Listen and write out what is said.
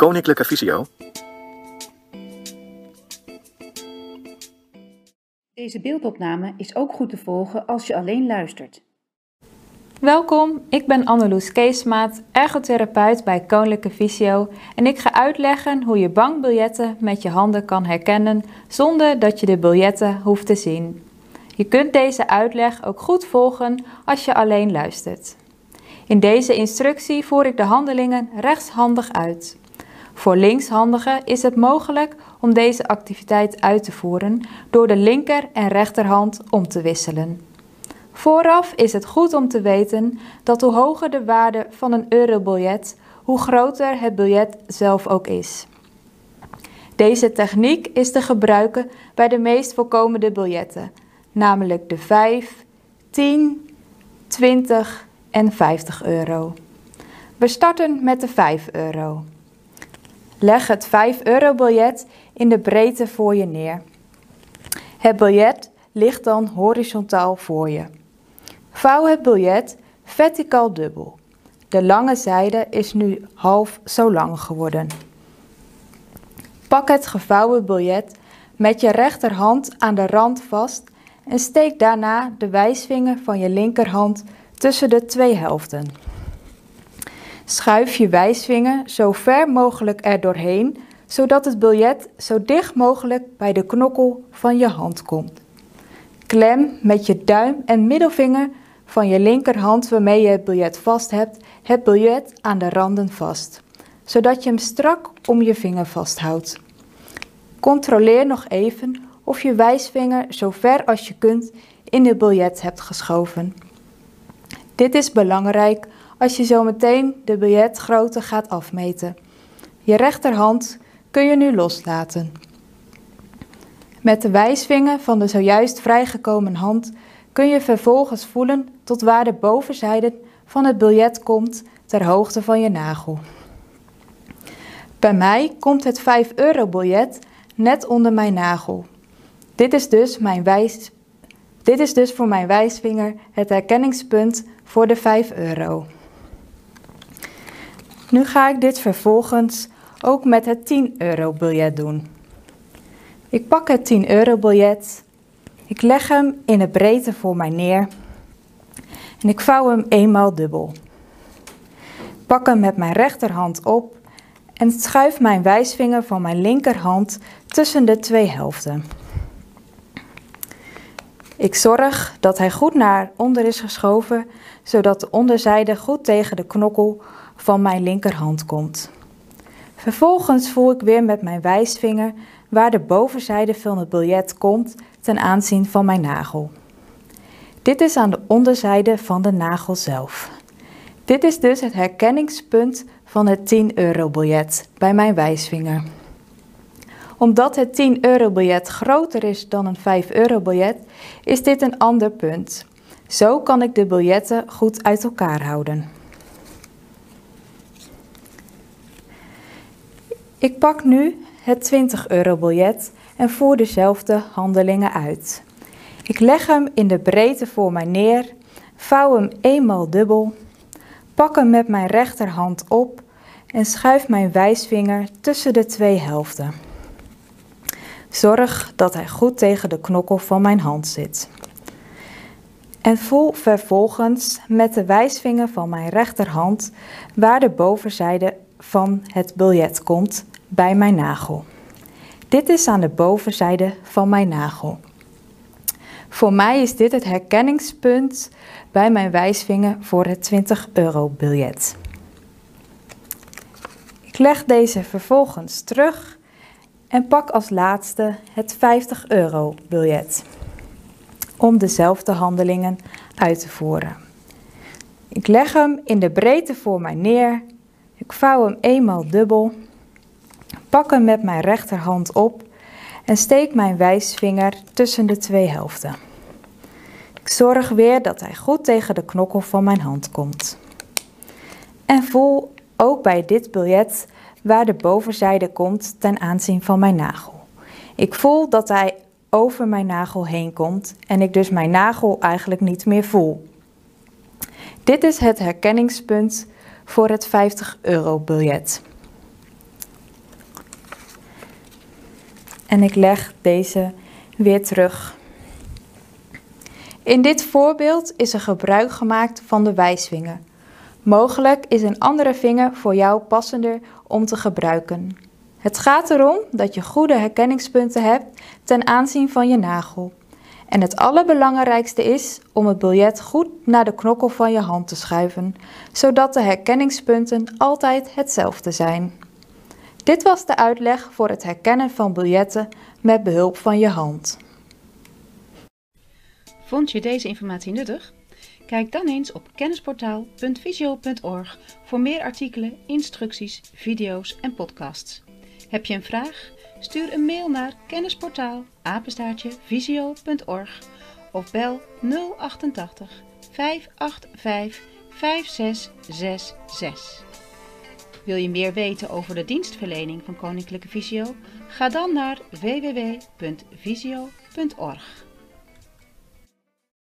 Koninklijke Visio. Deze beeldopname is ook goed te volgen als je alleen luistert. Welkom, ik ben Anneloes Keesmaat, ergotherapeut bij Koninklijke Visio en ik ga uitleggen hoe je bankbiljetten met je handen kan herkennen zonder dat je de biljetten hoeft te zien. Je kunt deze uitleg ook goed volgen als je alleen luistert. In deze instructie voer ik de handelingen rechtshandig uit. Voor linkshandigen is het mogelijk om deze activiteit uit te voeren door de linker en rechterhand om te wisselen. Vooraf is het goed om te weten dat hoe hoger de waarde van een eurobiljet, hoe groter het biljet zelf ook is. Deze techniek is te gebruiken bij de meest voorkomende biljetten, namelijk de 5, 10, 20 en 50 euro. We starten met de 5 euro. Leg het 5 euro biljet in de breedte voor je neer. Het biljet ligt dan horizontaal voor je. Vouw het biljet verticaal dubbel. De lange zijde is nu half zo lang geworden. Pak het gevouwen biljet met je rechterhand aan de rand vast en steek daarna de wijsvinger van je linkerhand tussen de twee helften. Schuif je wijsvinger zo ver mogelijk er doorheen, zodat het biljet zo dicht mogelijk bij de knokkel van je hand komt. Klem met je duim en middelvinger van je linkerhand waarmee je het biljet vast hebt, het biljet aan de randen vast, zodat je hem strak om je vinger vasthoudt. Controleer nog even of je wijsvinger zo ver als je kunt in het biljet hebt geschoven. Dit is belangrijk als je zo meteen de biljetgrootte gaat afmeten. Je rechterhand kun je nu loslaten. Met de wijsvinger van de zojuist vrijgekomen hand kun je vervolgens voelen tot waar de bovenzijde van het biljet komt ter hoogte van je nagel. Bij mij komt het 5 euro biljet net onder mijn nagel. Dit is dus, mijn wijs, dit is dus voor mijn wijsvinger het herkenningspunt voor de 5 euro. Nu ga ik dit vervolgens ook met het 10 euro biljet doen. Ik pak het 10 euro biljet, ik leg hem in de breedte voor mij neer en ik vouw hem eenmaal dubbel. Pak hem met mijn rechterhand op en schuif mijn wijsvinger van mijn linkerhand tussen de twee helften. Ik zorg dat hij goed naar onder is geschoven, zodat de onderzijde goed tegen de knokkel van mijn linkerhand komt. Vervolgens voel ik weer met mijn wijsvinger waar de bovenzijde van het biljet komt ten aanzien van mijn nagel. Dit is aan de onderzijde van de nagel zelf. Dit is dus het herkenningspunt van het 10 euro biljet bij mijn wijsvinger. Omdat het 10 euro biljet groter is dan een 5 euro biljet, is dit een ander punt. Zo kan ik de biljetten goed uit elkaar houden. Ik pak nu het 20 euro biljet en voer dezelfde handelingen uit. Ik leg hem in de breedte voor mij neer, vouw hem eenmaal dubbel, pak hem met mijn rechterhand op en schuif mijn wijsvinger tussen de twee helften. Zorg dat hij goed tegen de knokkel van mijn hand zit. En voel vervolgens met de wijsvinger van mijn rechterhand waar de bovenzijde van het biljet komt bij mijn nagel. Dit is aan de bovenzijde van mijn nagel. Voor mij is dit het herkenningspunt bij mijn wijsvinger voor het 20 euro biljet. Ik leg deze vervolgens terug en pak als laatste het 50 euro biljet om dezelfde handelingen uit te voeren. Ik leg hem in de breedte voor mij neer, ik vouw hem eenmaal dubbel, pak hem met mijn rechterhand op en steek mijn wijsvinger tussen de twee helften. Ik zorg weer dat hij goed tegen de knokkel van mijn hand komt. En voel ook bij dit biljet waar de bovenzijde komt ten aanzien van mijn nagel. Ik voel dat hij over mijn nagel heen komt en ik dus mijn nagel eigenlijk niet meer voel. Dit is het herkenningspunt voor het 50 euro biljet. En ik leg deze weer terug. In dit voorbeeld is er gebruik gemaakt van de wijsvinger. Mogelijk is een andere vinger voor jou passender om te gebruiken. Het gaat erom dat je goede herkenningspunten hebt ten aanzien van je nagel. En het allerbelangrijkste is om het biljet goed naar de knokkel van je hand te schuiven, zodat de herkenningspunten altijd hetzelfde zijn. Dit was de uitleg voor het herkennen van biljetten met behulp van je hand. Vond je deze informatie nuttig? Kijk dan eens op kennisportaal.visio.org voor meer artikelen, instructies, video's en podcasts. Heb je een vraag? Stuur een mail naar kennisportaal visio.org of bel 088 585 5666. Wil je meer weten over de dienstverlening van Koninklijke Visio? Ga dan naar www.visio.org.